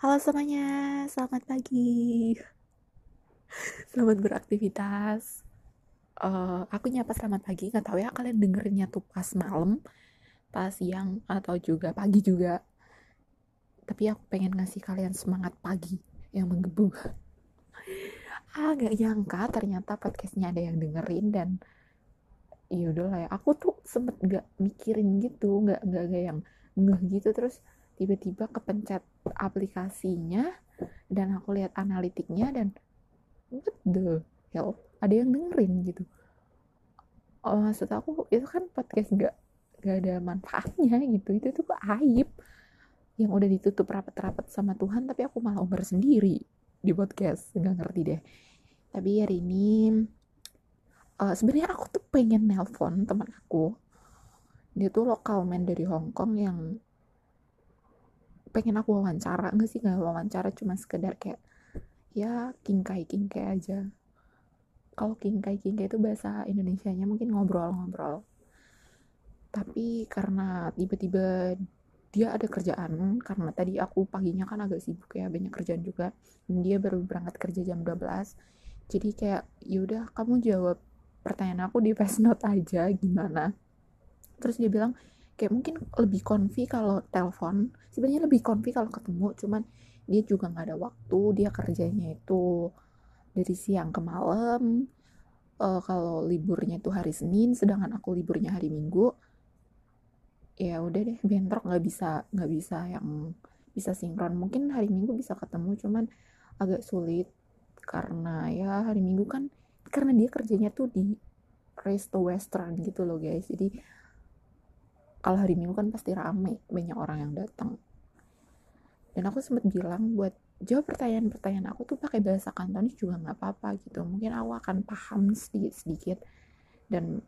Halo semuanya, selamat pagi. Selamat beraktivitas. Uh, aku nyapa selamat pagi, nggak tahu ya kalian dengerinnya tuh pas malam, pas siang, atau juga pagi juga. Tapi aku pengen ngasih kalian semangat pagi yang menggebu. ah, gak nyangka ternyata podcastnya ada yang dengerin dan yaudah lah ya. Aku tuh sempet gak mikirin gitu, nggak nggak yang ngeh gitu terus tiba-tiba kepencet aplikasinya dan aku lihat analitiknya dan what the hell? Ada yang dengerin gitu. Oh, maksud aku itu kan podcast gak gak ada manfaatnya gitu. Itu tuh aib yang udah ditutup rapat-rapat sama Tuhan tapi aku malah umur sendiri di podcast. Nggak ngerti deh. Tapi hari ini uh, sebenarnya aku tuh pengen nelpon teman aku. Dia tuh lokal man dari Hong Kong yang pengen aku wawancara. Enggak sih nggak wawancara cuma sekedar kayak ya kingkai kingkai aja. Kalau kingkai kingkai itu bahasa Indonesia nya mungkin ngobrol-ngobrol. Tapi karena tiba-tiba dia ada kerjaan karena tadi aku paginya kan agak sibuk ya banyak kerjaan juga dia baru berangkat kerja jam 12 jadi kayak yaudah kamu jawab pertanyaan aku di face note aja gimana? Terus dia bilang kayak mungkin lebih konfi kalau telepon. Sebenarnya lebih konfi kalau ketemu cuman dia juga nggak ada waktu dia kerjanya itu dari siang ke malam. Uh, kalau liburnya itu hari Senin sedangkan aku liburnya hari Minggu ya udah deh bentrok. Nggak bisa nggak bisa yang bisa sinkron. Mungkin hari Minggu bisa ketemu cuman agak sulit. Karena ya hari Minggu kan karena dia kerjanya tuh di resto western gitu loh guys. Jadi kalau hari minggu kan pasti rame banyak orang yang datang. Dan aku sempat bilang buat jawab pertanyaan-pertanyaan aku tuh pakai bahasa Kantonis juga nggak apa-apa gitu. Mungkin aku akan paham sedikit-sedikit dan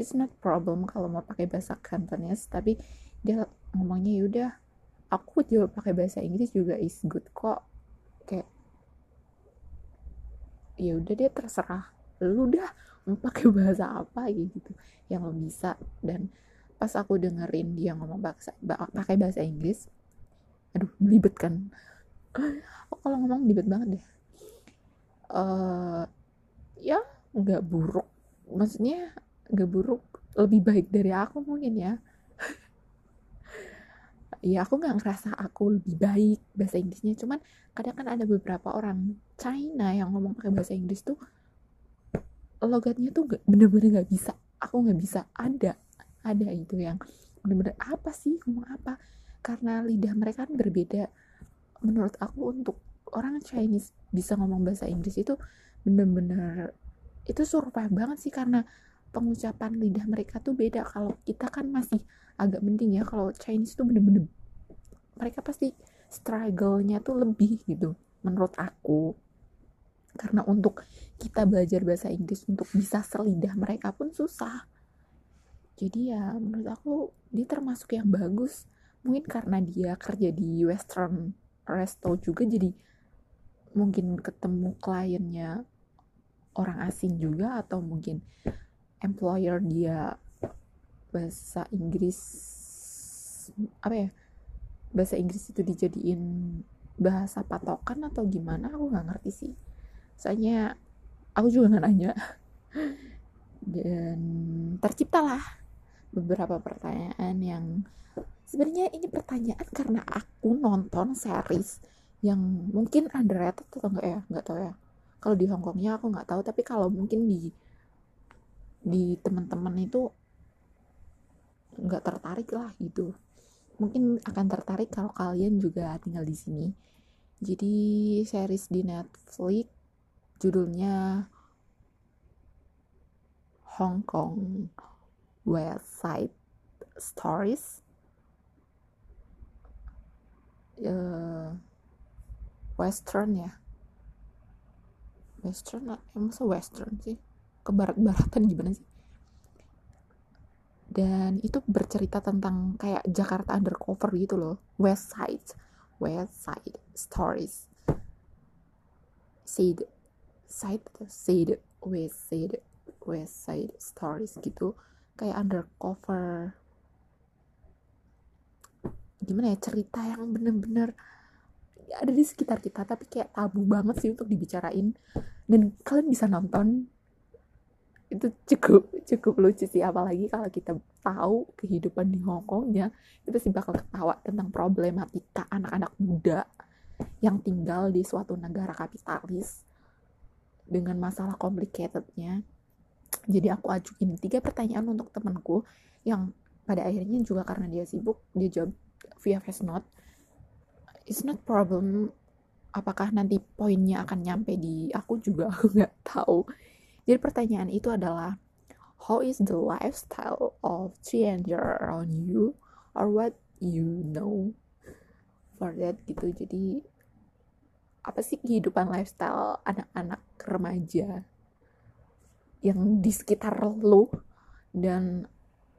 it's not problem kalau mau pakai bahasa Kantonis tapi dia ngomongnya yaudah aku jawab pakai bahasa Inggris juga is good kok. Kayak ya udah dia terserah. Lu udah mau pakai bahasa apa? Gitu. Yang lo bisa. Dan pas aku dengerin dia ngomong bahasa pakai bahasa Inggris aduh belibet kan. Oh, kalau ngomong belibet banget deh. Uh, ya nggak buruk. Maksudnya nggak buruk. Lebih baik dari aku mungkin ya. Ya aku nggak ngerasa aku lebih baik bahasa Inggrisnya. Cuman kadang kan ada beberapa orang China yang ngomong pakai bahasa Inggris tuh logatnya tuh bener-bener nggak bisa. Aku nggak bisa. Ada ada itu yang bener-bener apa sih ngomong apa? Karena lidah mereka kan berbeda. Menurut aku untuk orang Chinese bisa ngomong bahasa Inggris itu bener-bener itu survive banget sih karena pengucapan lidah mereka tuh beda. Kalau kita kan masih agak penting ya kalau Chinese tuh bener-bener mereka pasti struggle-nya tuh lebih gitu menurut aku. Karena untuk kita belajar bahasa Inggris untuk bisa selidah mereka pun susah jadi ya menurut aku dia termasuk yang bagus. Mungkin karena dia kerja di western resto juga jadi mungkin ketemu kliennya orang asing juga atau mungkin employer dia bahasa Inggris apa ya bahasa Inggris itu dijadiin bahasa patokan atau gimana aku nggak ngerti sih. Soalnya aku juga nggak nanya. Dan terciptalah beberapa pertanyaan yang sebenarnya ini pertanyaan karena aku nonton series yang mungkin underrated atau enggak ya? Nggak tahu ya. Kalau di Hongkongnya aku nggak tahu tapi kalau mungkin di di teman-teman itu nggak tertarik lah gitu. Mungkin akan tertarik kalau kalian juga tinggal di sini. Jadi series di Netflix judulnya Hong Kong West Side Stories. Uh, Western ya Western eh, masa Western sih? Ke barat-baratan gimana sih? Dan itu bercerita tentang kayak Jakarta undercover gitu loh. West Side West Side Stories. Side Side Side West Side West Side Stories gitu kayak undercover. Gimana ya cerita yang bener-bener ada di sekitar kita tapi kayak tabu banget sih untuk dibicarain. Dan kalian bisa nonton. Itu cukup cukup lucu sih. Apalagi kalau kita tahu kehidupan di Hong Kong ya kita sih bakal ketawa tentang problematika anak-anak muda yang tinggal di suatu negara kapitalis dengan masalah complicatednya jadi aku ajuin tiga pertanyaan untuk temanku yang pada akhirnya juga karena dia sibuk dia jawab via face note. It's not problem apakah nanti poinnya akan nyampe di aku juga aku nggak tahu. Jadi pertanyaan itu adalah how is the lifestyle of stranger around you or what you know for that gitu. Jadi apa sih kehidupan lifestyle anak-anak remaja yang di sekitar lo dan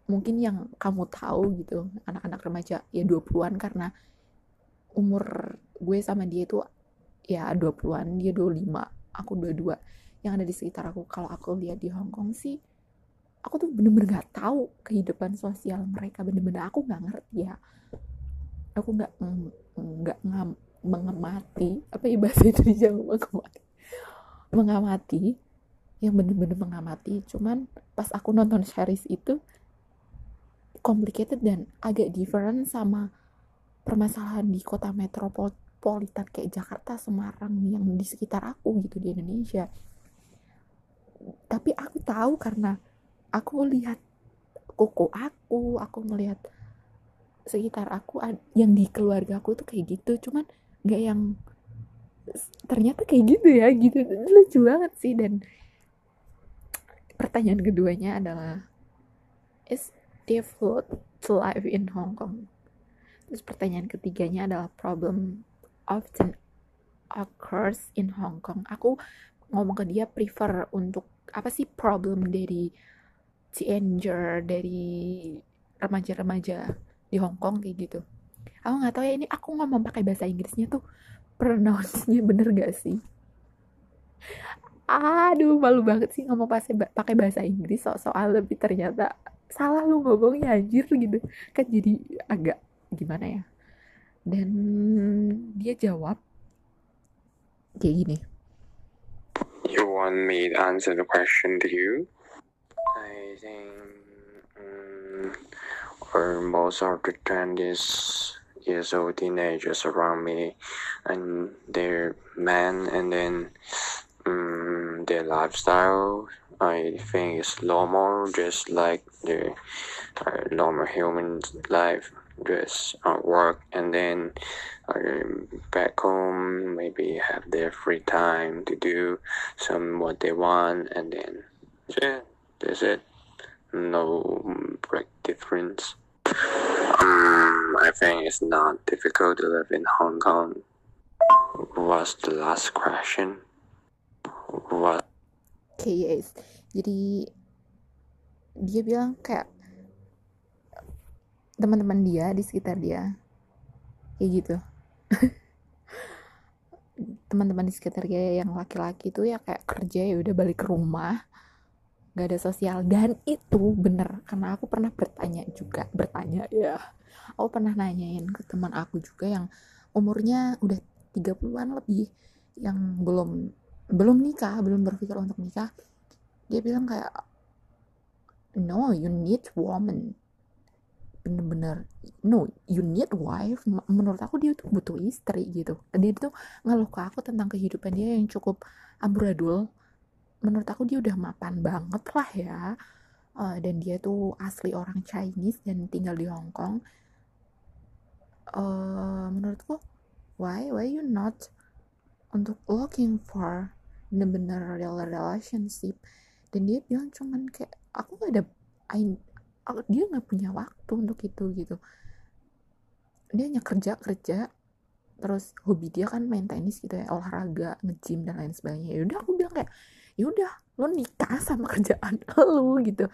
mungkin yang kamu tahu gitu anak-anak remaja ya 20-an karena umur gue sama dia itu ya 20-an dia 25 aku 22 yang ada di sekitar aku kalau aku lihat di Hong Kong sih aku tuh bener-bener gak tahu kehidupan sosial mereka bener-bener aku nggak ngerti ya. Aku nggak nggak mengamati apa ya itu Jawa mengamati. Mengamati yang bener-bener mengamati. Cuman pas aku nonton series itu complicated dan agak different sama permasalahan di kota metropolitan kayak Jakarta, Semarang yang di sekitar aku gitu di Indonesia. Tapi aku tahu karena aku lihat koko aku aku melihat sekitar aku yang di keluarga aku tuh kayak gitu. Cuman nggak yang ternyata kayak gitu ya gitu. Lucu banget sih dan pertanyaan keduanya adalah is difficult to live in Hong Kong? Terus pertanyaan ketiganya adalah problem often occurs in Hong Kong. Aku ngomong ke dia prefer untuk apa sih problem dari teenager dari remaja-remaja di Hong Kong kayak gitu. Aku nggak tahu ya ini aku ngomong pakai bahasa Inggrisnya tuh pronounce-nya bener gak sih aduh malu banget sih ngomong pakai bahasa Inggris so soal lebih ternyata salah lu ngomongnya anjir gitu. Kan jadi agak gimana ya. Dan dia jawab kayak gini. You want me to answer the question to you? I think um, or most of the 20s years old teenagers around me and their men and then um, their lifestyle I think is normal just like the uh, normal human life just uh, work and then um, back home maybe have their free time to do some what they want and then yeah that's it. No break difference. Um, I think it's not difficult to live in Hong Kong. What's the last question yes. Jadi dia bilang kayak teman-teman dia di sekitar dia. Kayak gitu. Teman-teman di sekitar dia yang laki-laki tuh ya kayak kerja ya udah balik ke rumah. Gak ada sosial. Dan itu bener. Karena aku pernah bertanya juga. Bertanya ya. Aku pernah nanyain ke teman aku juga yang umurnya udah 30-an lebih. Yang belum belum nikah belum berpikir untuk nikah dia bilang kayak no you need woman. Bener-bener no you need wife. Menurut aku dia tuh butuh istri gitu. Dia tuh ngeluh ke aku tentang kehidupan dia yang cukup amburadul. Menurut aku dia udah mapan banget lah ya. Uh, dan dia tuh asli orang Chinese dan tinggal di Hong Kong. Uh, menurutku why why you not untuk looking for bener-bener real relationship. Dan dia bilang cuman kayak aku gak ada I, dia nggak punya waktu untuk itu gitu. Dia hanya kerja kerja terus hobi dia kan main tenis gitu ya olahraga ngejim dan lain sebagainya. Ya udah aku bilang kayak ya udah lo nikah sama kerjaan lo gitu.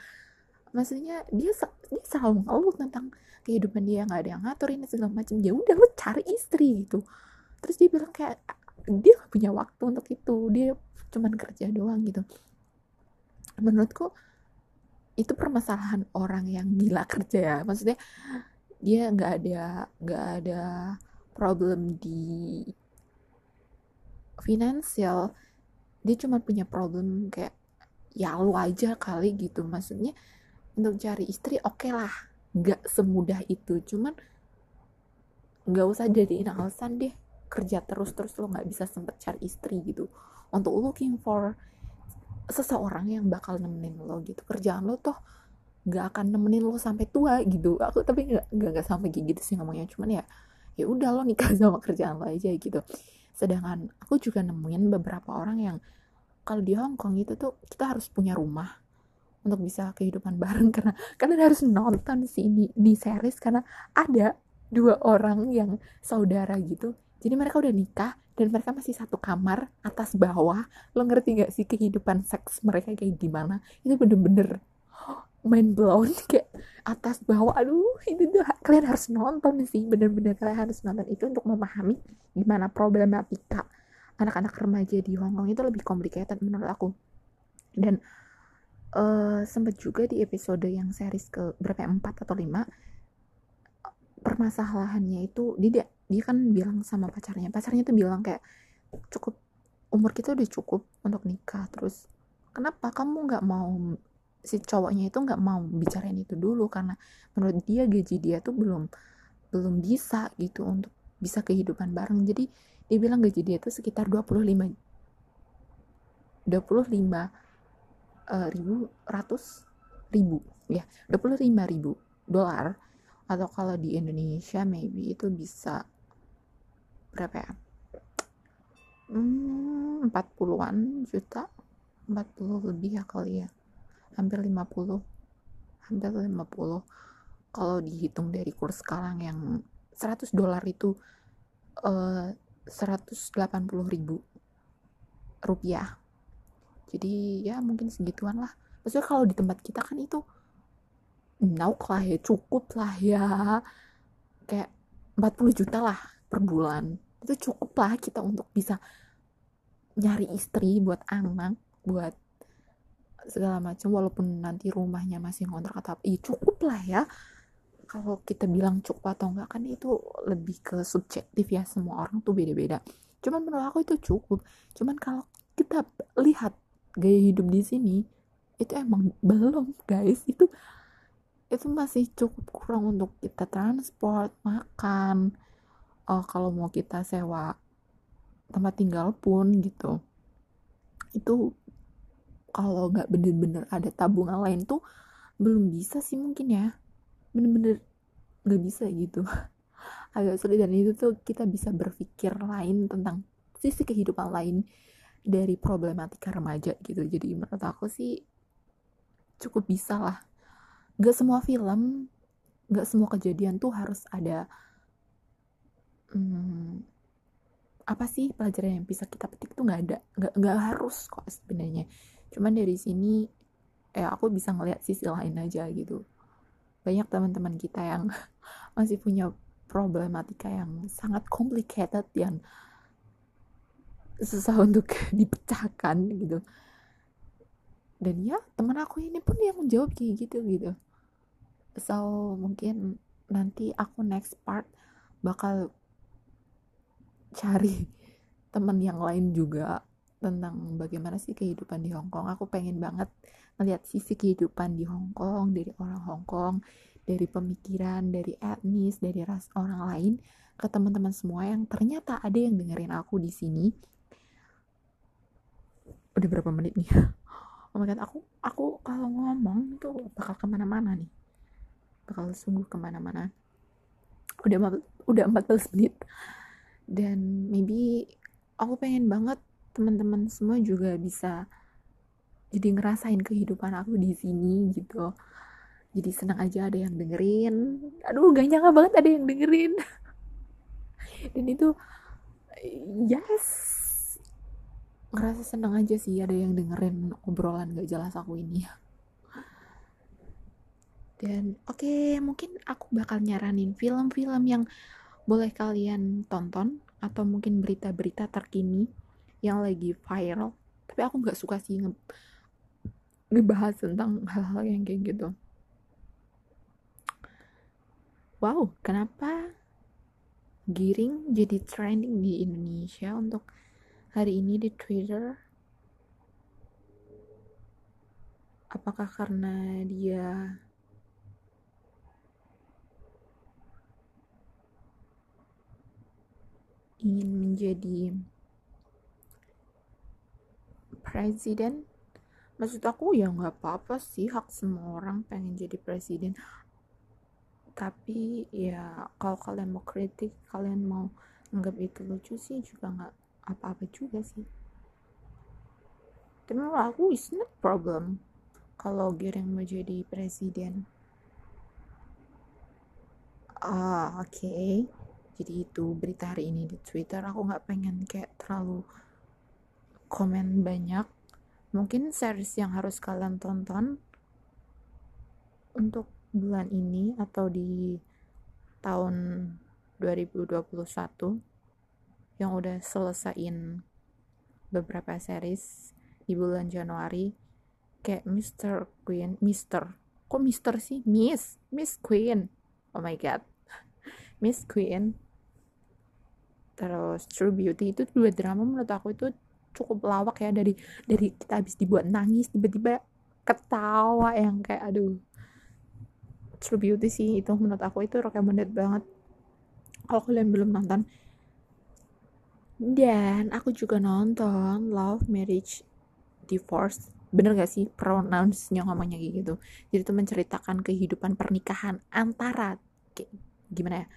Maksudnya dia dia selalu ngeluh tentang kehidupan dia nggak ada yang ngaturin segala macam. Ya udah lo cari istri gitu. Terus dia bilang kayak dia gak punya waktu untuk itu. Dia cuman kerja doang gitu. Menurutku itu permasalahan orang yang gila kerja ya. Maksudnya dia nggak ada nggak ada problem di finansial. Dia cuma punya problem kayak ya lu aja kali gitu. Maksudnya untuk cari istri oke okay lah. Nggak semudah itu. Cuman nggak usah jadiin alasan deh kerja terus terus lo nggak bisa sempet cari istri gitu. Untuk looking for seseorang yang bakal nemenin lo gitu. Kerjaan lo tuh nggak akan nemenin lo sampai tua gitu. Aku tapi nggak nggak sampai gitu sih ngomongnya. Cuman ya ya udah lo nikah sama kerjaan lo aja gitu. Sedangkan aku juga nemuin beberapa orang yang kalau di Hong Kong itu tuh kita harus punya rumah untuk bisa kehidupan bareng. Karena kalian harus nonton sih ini di series. Karena ada dua orang yang saudara gitu jadi mereka udah nikah dan mereka masih satu kamar atas bawah. Lo ngerti gak sih kehidupan seks mereka kayak gimana? Itu bener-bener main blown kayak atas bawah. Aduh itu tuh kalian harus nonton sih bener-bener kalian harus nonton. Itu untuk memahami gimana problematika anak-anak remaja di Hong Kong. Itu lebih complicated menurut aku. Dan uh, sempet juga di episode yang series ke berapa ya, empat atau lima permasalahannya itu dia dia kan bilang sama pacarnya pacarnya tuh bilang kayak cukup umur kita udah cukup untuk nikah terus kenapa kamu nggak mau si cowoknya itu nggak mau bicarain itu dulu? Karena menurut dia gaji dia tuh belum belum bisa gitu untuk bisa kehidupan bareng. Jadi dia bilang gaji dia tuh sekitar 25 25 uh, ribu ratus ribu ya 25 ribu dolar atau kalau di Indonesia maybe itu bisa berapa ya? Hmm, 40-an juta. 40 lebih ya kali ya. Hampir 50 hampir 50 kalau dihitung dari kurs sekarang yang 100 dolar itu uh, 180 ribu rupiah. Jadi ya mungkin segituan lah. Maksudnya kalau di tempat kita kan itu nauk lah ya cukup lah ya. Kayak 40 juta lah per bulan. Itu cukup lah kita untuk bisa nyari istri buat anak buat segala macam walaupun nanti rumahnya masih ngontrak atau iya cukup lah ya. Kalau kita bilang cukup atau enggak kan itu lebih ke subjektif ya. Semua orang tuh beda-beda. Cuman menurut aku itu cukup. Cuman kalau kita lihat gaya hidup di sini itu emang belum guys. Itu itu masih cukup kurang untuk kita transport makan. Uh, kalau mau kita sewa tempat tinggal pun gitu. Itu kalau nggak bener-bener ada tabungan lain tuh belum bisa sih mungkin ya. Bener-bener nggak bisa gitu. Agak sulit. Dan itu tuh kita bisa berpikir lain tentang sisi kehidupan lain dari problematika remaja gitu. Jadi menurut aku sih cukup bisa lah gak semua film gak semua kejadian tuh harus ada hmm, apa sih pelajaran yang bisa kita petik tuh nggak ada nggak harus kok sebenarnya. Cuman dari sini ya aku bisa ngeliat sisi lain aja gitu. Banyak teman-teman kita yang masih punya problematika yang sangat complicated yang susah untuk dipecahkan gitu. Dan ya teman aku ini pun yang menjawab kayak gitu gitu so mungkin nanti aku next part bakal cari teman yang lain juga tentang bagaimana sih kehidupan di Hong Kong. Aku pengen banget melihat sisi kehidupan di Hong Kong dari orang Hong Kong, dari pemikiran, dari etnis, dari ras orang lain ke teman-teman semua yang ternyata ada yang dengerin aku di sini. Udah berapa menit nih? Oh my god, aku aku kalau ngomong tuh bakal ke mana-mana nih bakal sungguh ke mana-mana. Udah udah 14 menit. Dan maybe aku pengen banget teman-teman semua juga bisa jadi ngerasain kehidupan aku di sini gitu. Jadi senang aja ada yang dengerin. Aduh gak nyangka banget ada yang dengerin. Dan itu yes. Ngerasa senang aja sih ada yang dengerin obrolan gak jelas aku ini dan oke okay, mungkin aku bakal nyaranin film-film yang boleh kalian tonton atau mungkin berita-berita terkini yang lagi viral. Tapi aku nggak suka sih nge ngebahas tentang hal-hal yang kayak gitu. Wow kenapa giring jadi trending di Indonesia untuk hari ini di Twitter? Apakah karena dia ingin menjadi presiden? Maksud aku ya nggak apa-apa sih hak semua orang pengen jadi presiden. Tapi ya kalau kalian mau kritik kalian mau anggap itu lucu sih juga nggak apa-apa juga sih. Tapi menurut aku it's not problem kalau Giring mau jadi presiden. Ah oke. okay. Jadi itu berita hari ini di Twitter aku nggak pengen kayak terlalu komen banyak mungkin series yang harus kalian tonton untuk bulan ini atau di tahun 2021 yang udah selesaiin beberapa series di bulan Januari kayak Mr. Queen, Mr. Kok Mr. sih? Miss, Miss Queen. Oh my god. Miss Queen. Terus True Beauty itu dua drama menurut aku itu cukup lawak ya dari dari kita habis dibuat nangis tiba-tiba ketawa yang kayak aduh. True Beauty sih itu menurut aku itu recommended banget. Kalau kalian belum nonton. Dan aku juga nonton Love Marriage Divorce. Bener gak sih pronounce-nya ngomongnya gitu? Jadi itu menceritakan kehidupan pernikahan antara kayak, gimana ya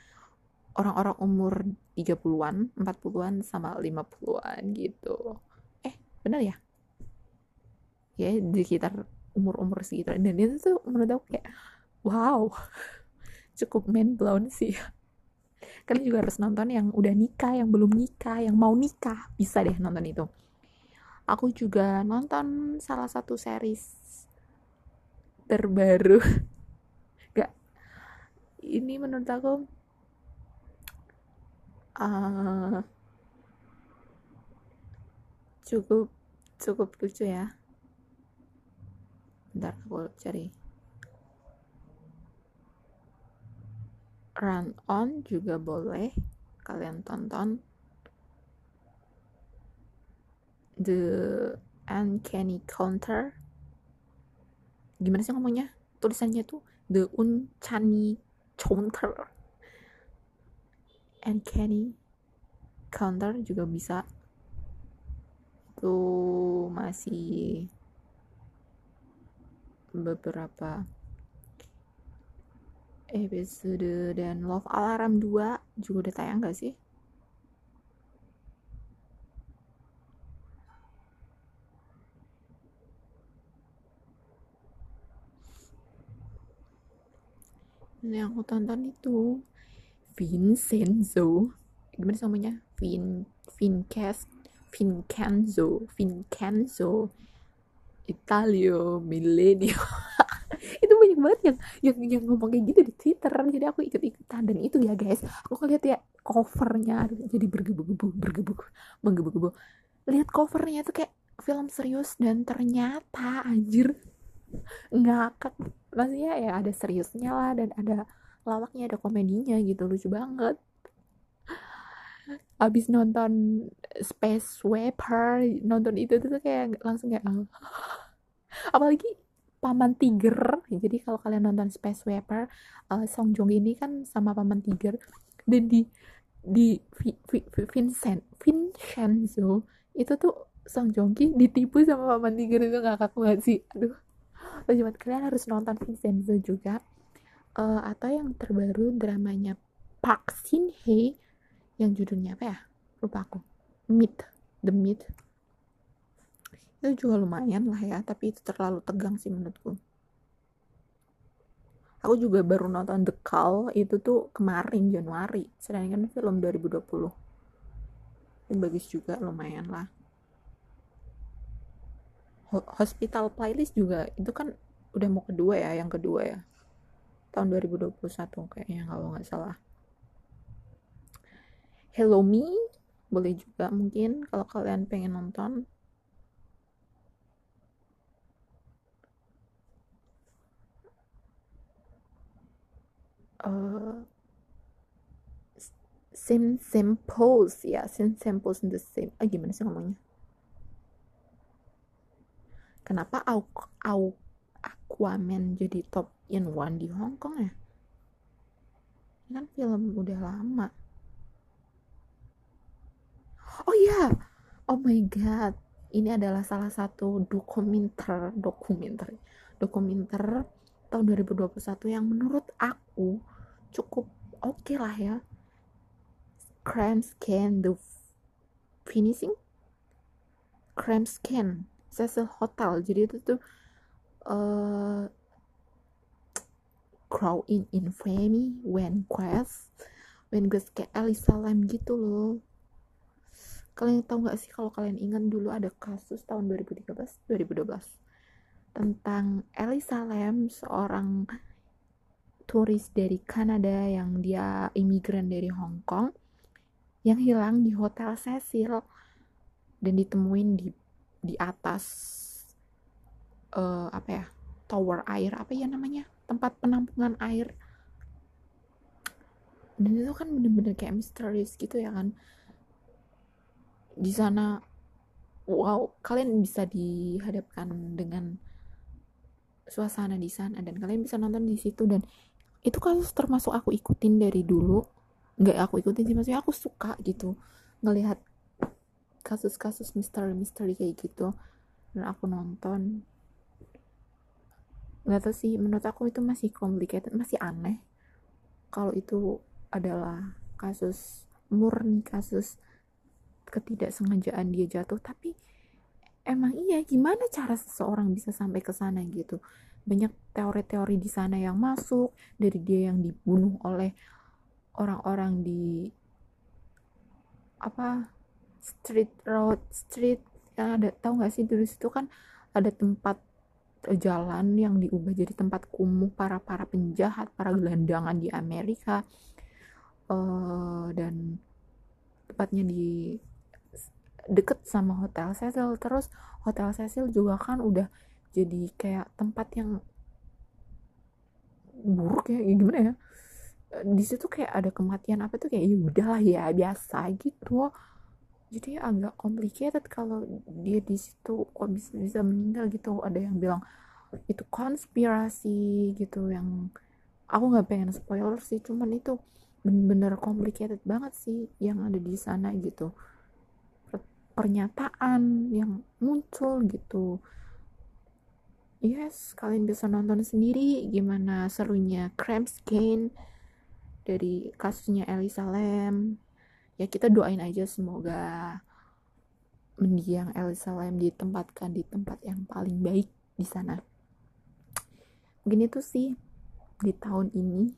orang-orang umur 30-an, 40-an sama 50-an gitu. Eh, benar ya? Ya, di sekitar umur-umur segitu. Dan itu tuh menurut aku kayak wow. Cukup main blown sih. Kalian juga harus nonton yang udah nikah, yang belum nikah, yang mau nikah. Bisa deh nonton itu. Aku juga nonton salah satu series terbaru. Gak. Ini menurut aku uh, cukup cukup lucu ya. Bentar aku cari. Run on juga boleh. Kalian tonton. The uncanny counter. Gimana sih ngomongnya? Tulisannya tuh the uncanny counter and Kenny counter juga bisa itu masih beberapa episode dan Love Alarm 2 juga udah tayang gak sih? yang aku tonton itu Vincenzo. Gimana namanya Vin Vincast Vincenzo Vincenzo. Italio Millenio. Itu banyak banget yang yang yang ngomong kayak gitu di Twitter. Jadi aku ikut ikutan dan itu ya guys aku lihat ya covernya. Jadi bergebu-gebu bergebu menggebu-gebu. Lihat covernya tuh kayak film serius dan ternyata anjir ngakak. Maksudnya ya ada seriusnya lah dan ada lawaknya ada komedinya gitu lucu banget. Abis nonton Space Sweeper nonton itu tuh kayak langsung kayak oh. apalagi paman tiger. Jadi kalau kalian nonton Space Sweeper uh, Song Joong ini kan sama paman tiger. Dan di di v, v, v, Vincent Vincenzo itu tuh Song Joong Ki ditipu sama paman tiger itu ngakak banget sih? Aduh. Lucu kalian harus nonton Vincenzo juga uh, atau yang terbaru dramanya Park Shin Hye yang judulnya apa ya? Lupa aku. Meet The Meet. Itu juga lumayan lah ya tapi itu terlalu tegang sih menurutku. Aku juga baru nonton The Call itu tuh kemarin Januari. Sedangkan film 2020 ini bagus juga lumayan lah. Hospital Playlist juga itu kan udah mau kedua ya yang kedua ya tahun 2021 kayaknya kalau nggak salah. Hello Me boleh juga mungkin kalau kalian pengen nonton. Uh, same same pose ya same same pose in the same. Ah gimana sih ngomongnya? Kenapa au Aquaman jadi top in one di Hong Kong ya? Ini kan film udah lama. Oh ya yeah. oh my god! Ini adalah salah satu dokumenter dokumenter dokumenter tahun 2021 yang menurut aku cukup oke okay lah ya. Crime scan the finishing? Crime scan Cecil Hotel. Jadi itu tuh uh, crow in infamy when quest when quest kayak Elisa Lam gitu loh. Kalian tahu nggak sih kalau kalian ingat dulu ada kasus tahun 2013 2012 tentang Elisa Lam seorang turis dari Kanada yang dia imigran dari Hong Kong yang hilang di hotel Cecil dan ditemuin di di atas uh, apa ya tower air apa ya namanya tempat penampungan air. Dan itu kan bener-bener kayak misterius gitu ya kan. Di sana wow kalian bisa dihadapkan dengan suasana di sana dan kalian bisa nonton di situ dan itu kasus termasuk aku ikutin dari dulu. Nggak aku ikutin sih maksudnya aku suka gitu ngelihat kasus-kasus misteri-misteri kayak gitu. Dan aku nonton nggak tahu sih menurut aku itu masih complicated masih aneh. Kalau itu adalah kasus murni kasus ketidaksengajaan dia jatuh tapi emang iya gimana cara seseorang bisa sampai ke sana gitu? Banyak teori-teori di sana yang masuk dari dia yang dibunuh oleh orang-orang di apa street road street yang ada tahu nggak sih dulu situ kan ada tempat jalan yang diubah jadi tempat kumuh para para penjahat para gelandangan di Amerika. Uh, dan tepatnya di deket sama hotel Cecil. Terus hotel Cecil juga kan udah jadi kayak tempat yang buruk ya, gimana ya? Di situ kayak ada kematian apa tuh kayak ya udahlah ya biasa gitu jadi agak complicated kalau dia di situ kok bisa bisa meninggal gitu. Ada yang bilang itu konspirasi gitu yang aku nggak pengen spoiler sih cuman itu bener-bener complicated banget sih yang ada di sana gitu. Pernyataan yang muncul gitu. Yes kalian bisa nonton sendiri gimana serunya crime scan dari kasusnya Elisa Lam ya kita doain aja semoga mendiang Elisa Lam ditempatkan di tempat yang paling baik di sana. Mungkin itu sih di tahun ini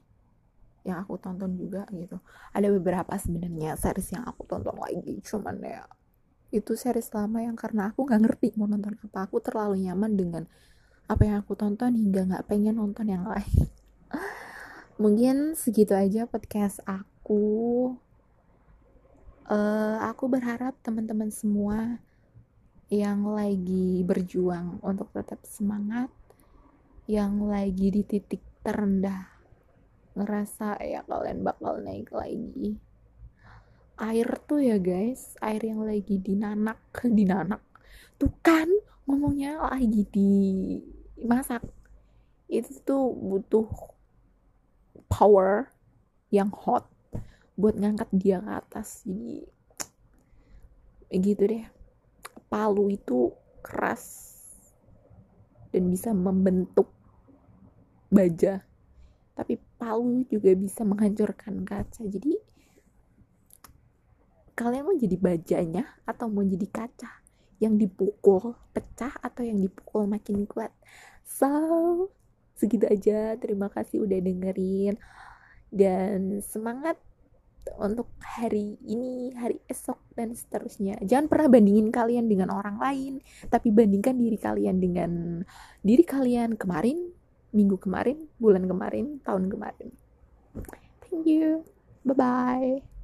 yang aku tonton juga gitu. Ada beberapa sebenarnya series yang aku tonton lagi cuman ya itu series lama yang karena aku nggak ngerti mau nonton apa. Aku terlalu nyaman dengan apa yang aku tonton hingga nggak pengen nonton yang lain. Mungkin segitu aja podcast aku uh, aku berharap teman-teman semua yang lagi berjuang untuk tetap semangat yang lagi di titik terendah ngerasa ya kalian bakal naik lagi. Air tuh ya guys air yang lagi dinanak dinanak. Tuh kan ngomongnya lagi dimasak. Itu tuh butuh power yang hot buat ngangkat dia ke atas. Jadi gitu deh. Palu itu keras dan bisa membentuk baja. Tapi palu juga bisa menghancurkan kaca. Jadi kalian mau jadi bajanya atau mau jadi kaca? Yang dipukul pecah atau yang dipukul makin kuat? So segitu aja. Terima kasih udah dengerin. Dan semangat untuk hari ini hari esok dan seterusnya. Jangan pernah bandingin kalian dengan orang lain tapi bandingkan diri kalian dengan diri kalian kemarin minggu kemarin bulan kemarin tahun kemarin. Thank you. Bye bye